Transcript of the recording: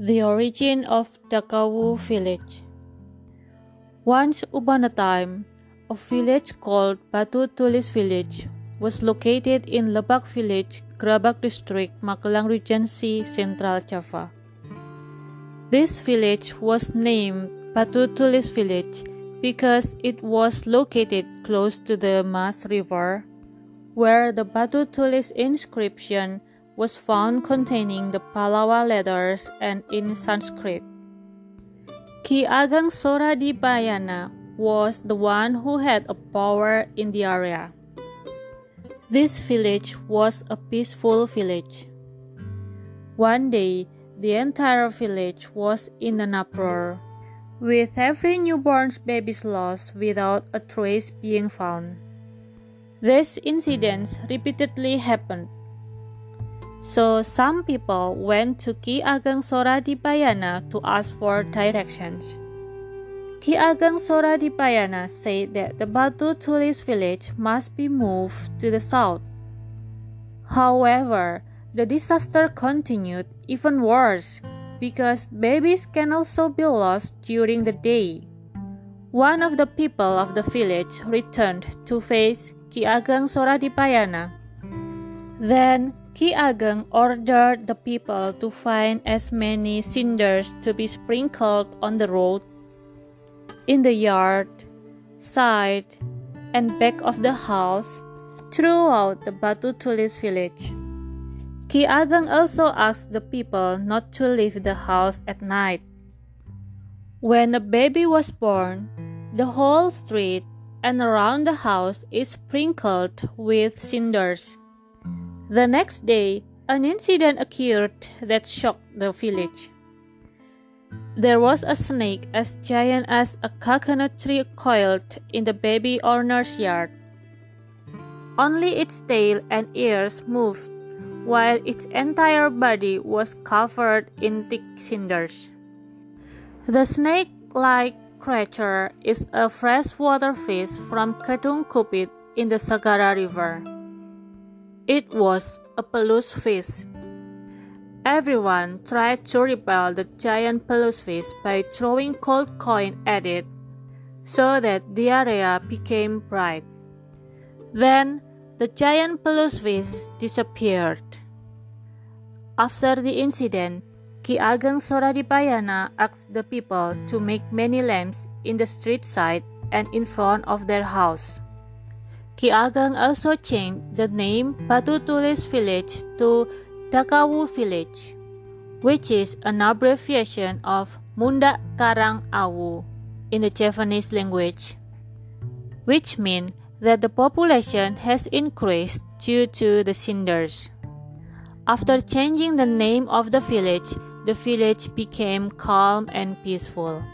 The origin of Dakawu village. Once upon a time, a village called Batu Tulis village was located in Lebak village, Grabag district, Magelang Regency, Central Java. This village was named Batu Tulis village because it was located close to the Mas River, where the Batu Tulis inscription was found containing the Pallawa letters and in Sanskrit. Ki Ageng Soradipayana was the one who had a power in the area. This village was a peaceful village. One day, the entire village was in an uproar, with every newborn baby's lost without a trace being found. This incidents repeatedly happened so some people went to Ki Ageng Soradipayana to ask for directions. Ki Ageng Soradipayana said that the Batu Tulis village must be moved to the south. However, the disaster continued even worse because babies can also be lost during the day. One of the people of the village returned to face Ki Ageng Soradipayana. Then Ki Ageng ordered the people to find as many cinders to be sprinkled on the road, in the yard, side, and back of the house throughout the Batu Tulis village. Ki Ageng also asked the people not to leave the house at night. When a baby was born, the whole street and around the house is sprinkled with cinders. The next day, an incident occurred that shocked the village. There was a snake as giant as a coconut tree coiled in the baby owner's yard. Only its tail and ears moved, while its entire body was covered in thick cinders. The snake like creature is a freshwater fish from Kedung Kupit in the Sagara River. It was a peluche fish. Everyone tried to repel the giant peluche fish by throwing cold coin at it so that the area became bright. Then the giant peluche fish disappeared. After the incident, Ki Ageng Soradipayana asked the people to make many lamps in the street side and in front of their house. Ki Ageng also changed the name Batu Tulis village to Dakawu village, which is an abbreviation of Munda Karang Awu in the Javanese language, which means that the population has increased due to the cinders. After changing the name of the village, the village became calm and peaceful.